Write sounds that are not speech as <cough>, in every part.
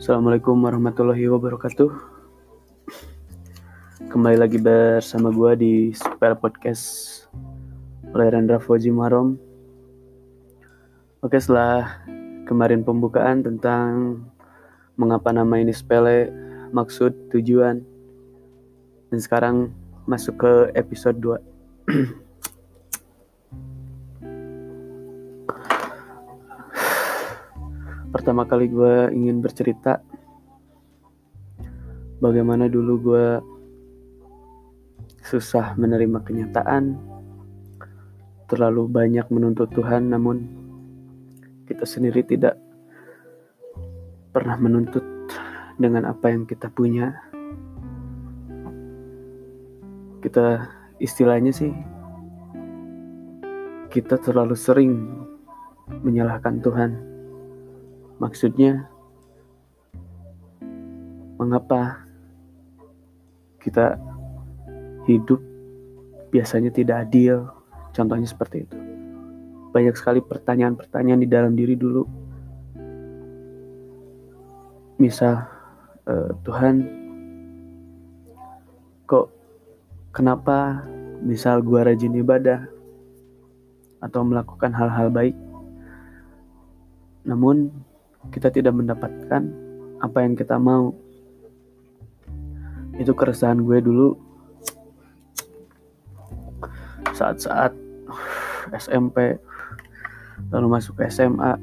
Assalamualaikum warahmatullahi wabarakatuh. Kembali lagi bersama gue di Spell Podcast oleh Rendra Fauzi Marom. Oke, setelah kemarin pembukaan tentang mengapa nama ini sepele, maksud, tujuan, dan sekarang masuk ke episode 2. <clears throat> Pertama kali gue ingin bercerita bagaimana dulu gue susah menerima kenyataan, terlalu banyak menuntut Tuhan, namun kita sendiri tidak pernah menuntut dengan apa yang kita punya. Kita istilahnya sih, kita terlalu sering menyalahkan Tuhan. Maksudnya, mengapa kita hidup biasanya tidak adil? Contohnya seperti itu. Banyak sekali pertanyaan-pertanyaan di dalam diri dulu. Misal, uh, Tuhan, kok kenapa misal gua rajin ibadah atau melakukan hal-hal baik, namun kita tidak mendapatkan apa yang kita mau. Itu keresahan gue dulu. Saat-saat <sighs> SMP lalu masuk SMA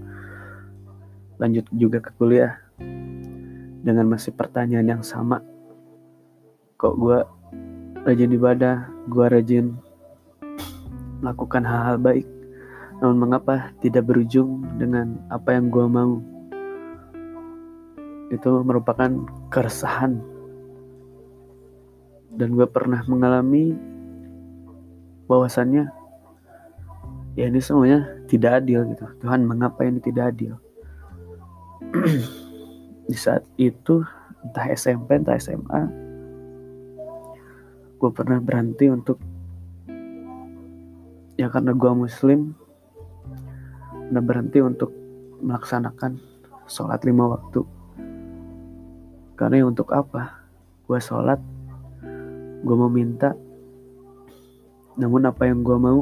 lanjut juga ke kuliah dengan masih pertanyaan yang sama. Kok gue rajin ibadah? Gue rajin melakukan hal-hal baik. Namun mengapa tidak berujung dengan apa yang gue mau itu merupakan keresahan. Dan gue pernah mengalami bahwasannya ya ini semuanya tidak adil gitu. Tuhan mengapa ini tidak adil? <clears throat> Di saat itu entah SMP entah SMA gue pernah berhenti untuk ya karena gue muslim pernah berhenti untuk melaksanakan sholat lima waktu karena untuk apa? Gue sholat gue mau minta namun apa yang gue mau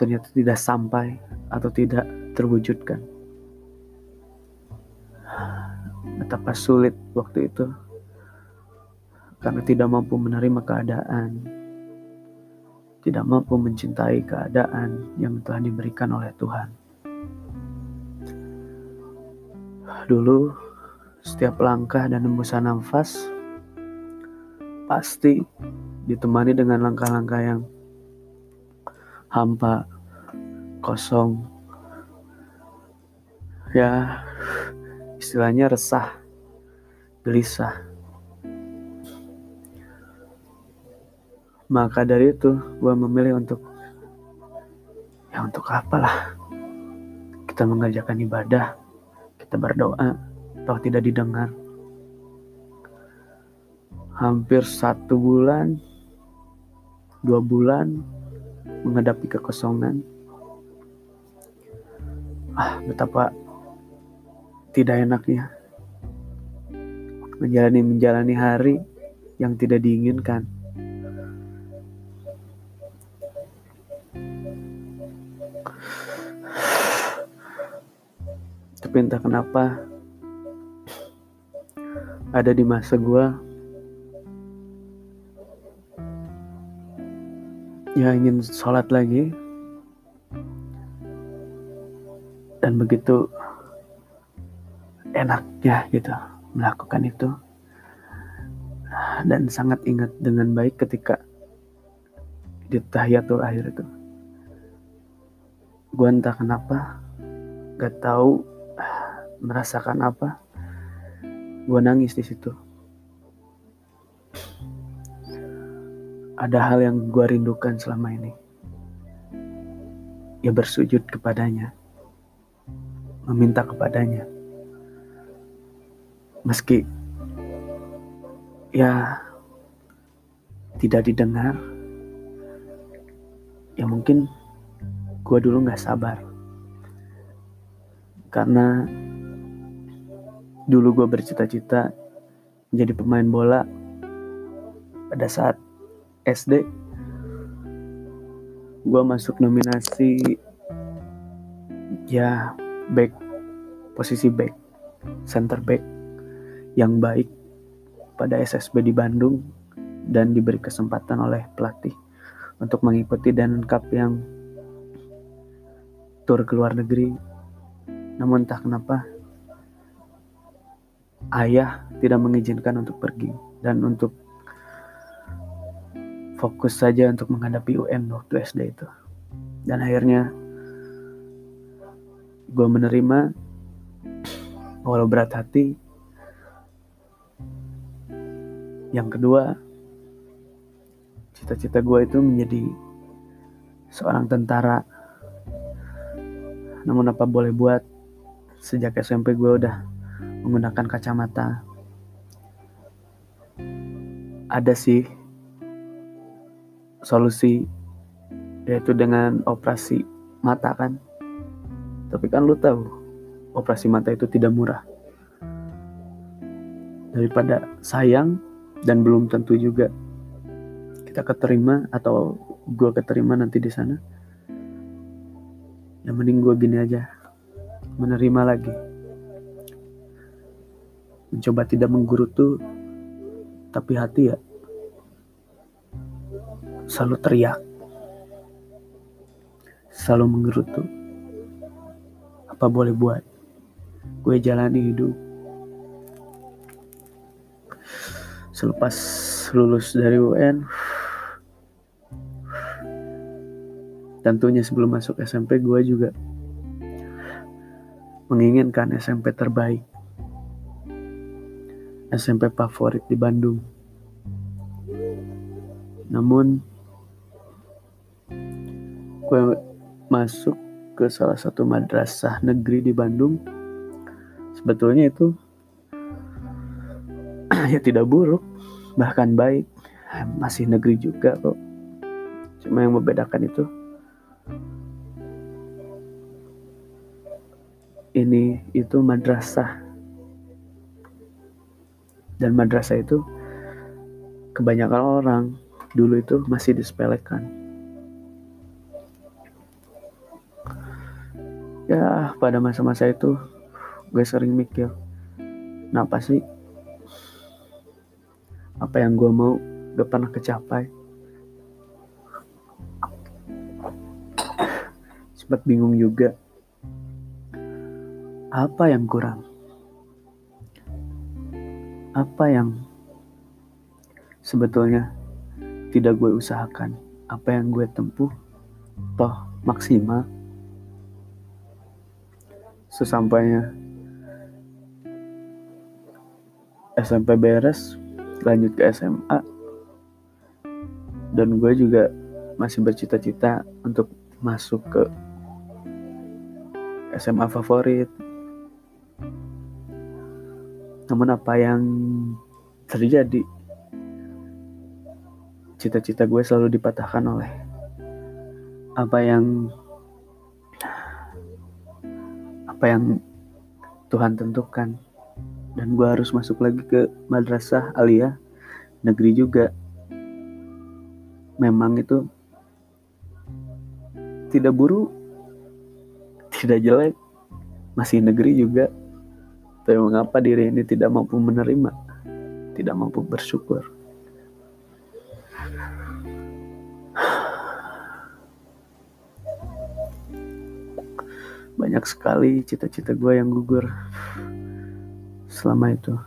ternyata tidak sampai atau tidak terwujudkan. Betapa sulit waktu itu karena tidak mampu menerima keadaan tidak mampu mencintai keadaan yang telah diberikan oleh Tuhan. Dulu setiap langkah dan hembusan nafas pasti ditemani dengan langkah-langkah yang hampa, kosong. Ya, istilahnya resah, gelisah. Maka dari itu, gue memilih untuk ya untuk apalah kita mengerjakan ibadah, kita berdoa, toh tidak didengar hampir satu bulan, dua bulan menghadapi kekosongan. Ah, betapa tidak enaknya menjalani menjalani hari yang tidak diinginkan. Tapi entah kenapa ada di masa gue ya ingin sholat lagi. Dan begitu enaknya gitu melakukan itu. Dan sangat ingat dengan baik ketika di tahiyatul akhir itu. Gue entah kenapa gak tahu merasakan apa gue nangis di situ ada hal yang gue rindukan selama ini. Ya bersujud kepadanya. Meminta kepadanya. Meski ya tidak didengar. Ya mungkin gue dulu gak sabar. Karena dulu gue bercita-cita menjadi pemain bola pada saat SD gue masuk nominasi ya back posisi back center back yang baik pada SSB di Bandung dan diberi kesempatan oleh pelatih untuk mengikuti dan Cup yang tur ke luar negeri. Namun tak kenapa ayah tidak mengizinkan untuk pergi dan untuk fokus saja untuk menghadapi UN waktu SD itu. Dan akhirnya gue menerima walau berat hati. Yang kedua, cita-cita gue itu menjadi seorang tentara. Namun apa boleh buat, sejak SMP gue udah menggunakan kacamata. Ada sih solusi yaitu dengan operasi mata kan. Tapi kan lu tahu operasi mata itu tidak murah. Daripada sayang dan belum tentu juga kita keterima atau gue keterima nanti di sana. Yang mending gue gini aja, menerima lagi mencoba tidak menggerutu tapi hati ya selalu teriak selalu menggerutu apa boleh buat gue jalani hidup? Selepas lulus dari UN tentunya sebelum masuk SMP gue juga menginginkan SMP terbaik SMP favorit di Bandung. Namun gue masuk ke salah satu madrasah negeri di Bandung. Sebetulnya itu <clears throat> ya tidak buruk, bahkan baik. Masih negeri juga kok. Cuma yang membedakan itu ini itu madrasah dan madrasah itu kebanyakan orang dulu itu masih disepelekan. Ya pada masa-masa itu gue sering mikir, kenapa sih apa yang gue mau gak pernah kecapai. Sempat bingung juga, apa yang kurang? Apa yang sebetulnya tidak gue usahakan, apa yang gue tempuh, toh maksimal. Sesampainya SMP beres, lanjut ke SMA, dan gue juga masih bercita-cita untuk masuk ke SMA favorit namun apa yang terjadi, cita-cita gue selalu dipatahkan oleh apa yang apa yang Tuhan tentukan. Dan gue harus masuk lagi ke madrasah alia negeri juga. Memang itu tidak buruk tidak jelek. Masih negeri juga tapi mengapa diri ini tidak mampu menerima, tidak mampu bersyukur? Banyak sekali cita-cita gue yang gugur selama itu.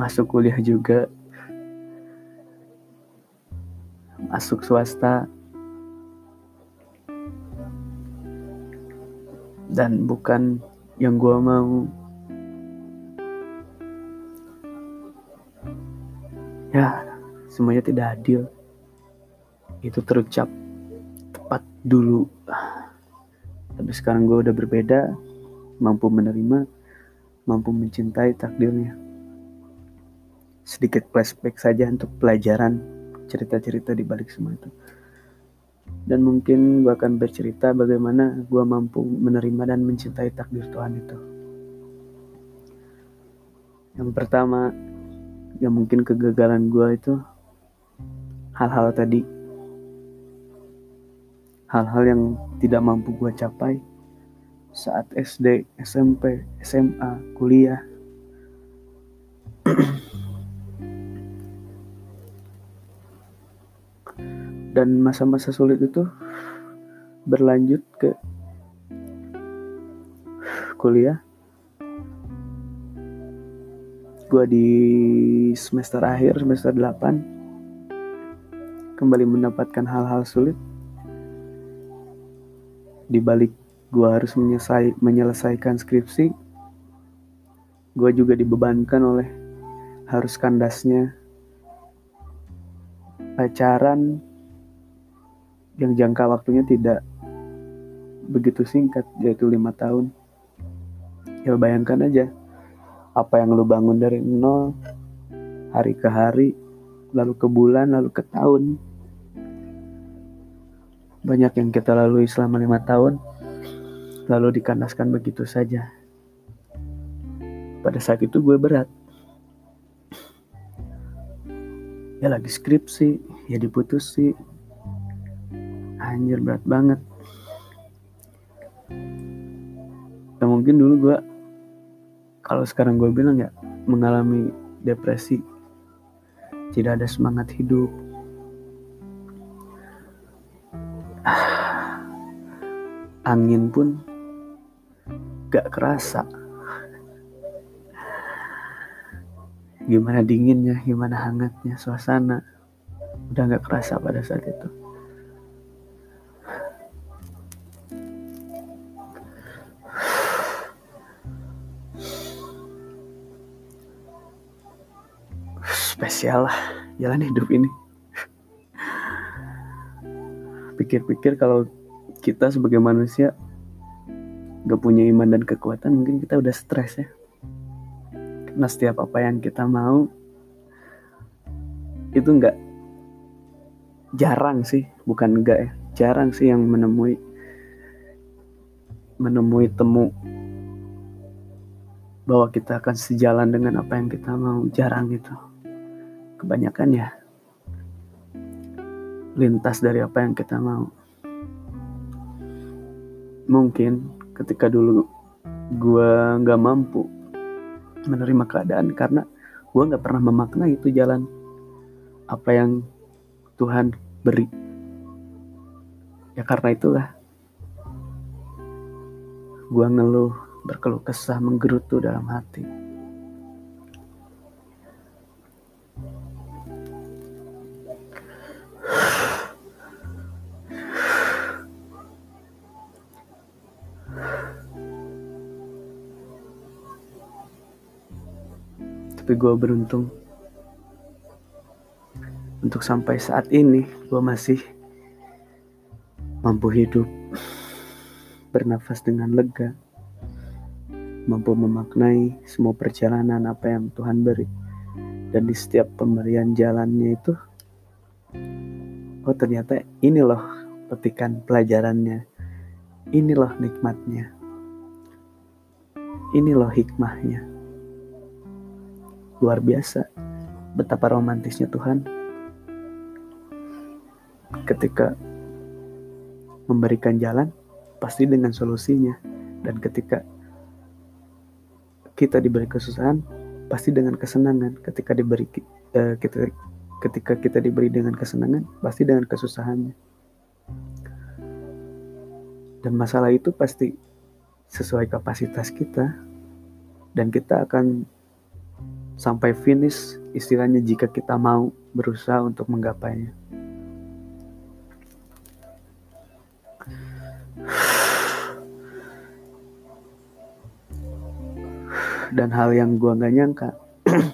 Masuk kuliah juga, masuk swasta, dan bukan yang gue mau. Ya semuanya tidak adil. Itu terucap tepat dulu. Tapi sekarang gue udah berbeda mampu menerima mampu mencintai takdirnya. Sedikit flashback saja untuk pelajaran cerita-cerita di balik semua itu dan mungkin gue akan bercerita bagaimana gue mampu menerima dan mencintai takdir Tuhan itu. yang pertama yang mungkin kegagalan gue itu hal-hal tadi hal-hal yang tidak mampu gue capai saat SD, SMP, SMA, kuliah. Dan masa-masa sulit itu berlanjut ke kuliah. Gue di semester akhir, semester 8, kembali mendapatkan hal-hal sulit. Di balik gue harus menyelesai, menyelesaikan skripsi, gue juga dibebankan oleh harus kandasnya pacaran yang jangka waktunya tidak begitu singkat yaitu lima tahun. Ya bayangkan aja apa yang lu bangun dari nol hari ke hari lalu ke bulan lalu ke tahun. Banyak yang kita lalui selama lima tahun lalu dikandaskan begitu saja. Pada saat itu gue berat. Ya lagi skripsi ya diputusi anjir berat banget. Ya mungkin dulu gue kalau sekarang gue bilang ya mengalami depresi. Tidak ada semangat hidup. <sighs> Angin pun gak kerasa. Gimana dinginnya gimana hangatnya suasana udah gak kerasa pada saat itu spesial lah jalan hidup ini. Pikir-pikir kalau kita sebagai manusia gak punya iman dan kekuatan mungkin kita udah stres ya. Karena setiap apa yang kita mau itu nggak jarang sih bukan enggak ya jarang sih yang menemui menemui temu bahwa kita akan sejalan dengan apa yang kita mau jarang gitu kebanyakan ya lintas dari apa yang kita mau. Mungkin ketika dulu gue nggak mampu menerima keadaan karena gue nggak pernah memaknai itu jalan apa yang Tuhan beri. Ya karena itulah gue ngeluh, berkeluh kesah, menggerutu dalam hati. Tapi gue beruntung. Untuk sampai saat ini gue masih mampu hidup bernafas dengan lega mampu memaknai semua perjalanan apa yang Tuhan beri. Dan di setiap pemberian jalannya itu oh ternyata ini loh petikan pelajarannya. Ini loh nikmatnya. Ini loh hikmahnya luar biasa. Betapa romantisnya Tuhan ketika memberikan jalan pasti dengan solusinya. Dan ketika kita diberi kesusahan pasti dengan kesenangan. Ketika diberi uh, kita ketika kita diberi dengan kesenangan pasti dengan kesusahannya. Dan masalah itu pasti sesuai kapasitas kita. Dan kita akan sampai finish istilahnya jika kita mau berusaha untuk menggapainya. Dan hal yang gua nggak nyangka <clears throat>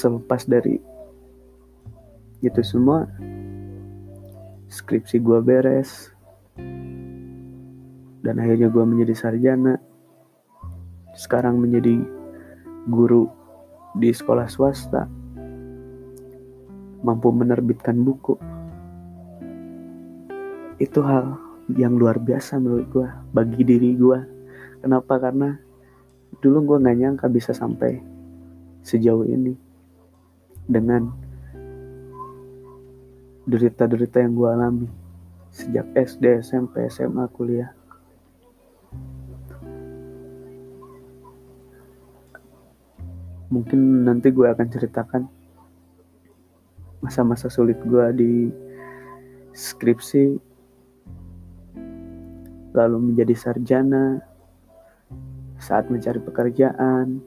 selepas dari itu semua skripsi gua beres dan akhirnya gua menjadi sarjana sekarang menjadi guru di sekolah swasta, mampu menerbitkan buku. Itu hal yang luar biasa menurut gue bagi diri gue. Kenapa? Karena dulu gue nggak nyangka bisa sampai sejauh ini dengan derita-derita yang gue alami sejak SD, SMP, SMA, kuliah. Mungkin nanti gue akan ceritakan masa-masa sulit gue di skripsi, lalu menjadi sarjana, saat mencari pekerjaan,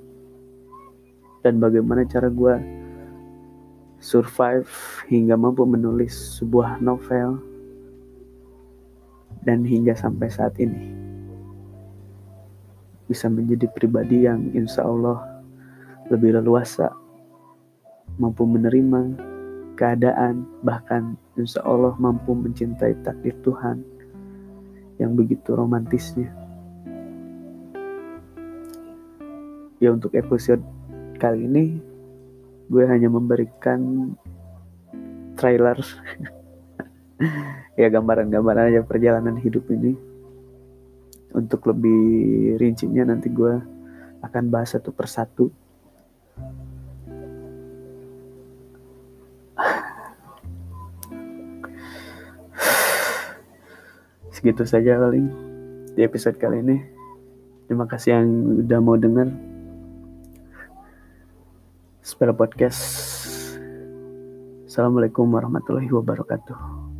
dan bagaimana cara gue survive hingga mampu menulis sebuah novel dan hingga sampai saat ini. Bisa menjadi pribadi yang insya Allah lebih leluasa mampu menerima keadaan bahkan insya Allah mampu mencintai takdir Tuhan yang begitu romantisnya. Ya untuk episode kali ini gue hanya memberikan trailer. <laughs> Ya gambaran-gambaran aja perjalanan hidup ini. Untuk lebih rincinya nanti gue akan bahas satu persatu segitu saja paling di episode kali ini. Terima kasih yang udah mau denger. Sepeda Podcast. Assalamualaikum warahmatullahi wabarakatuh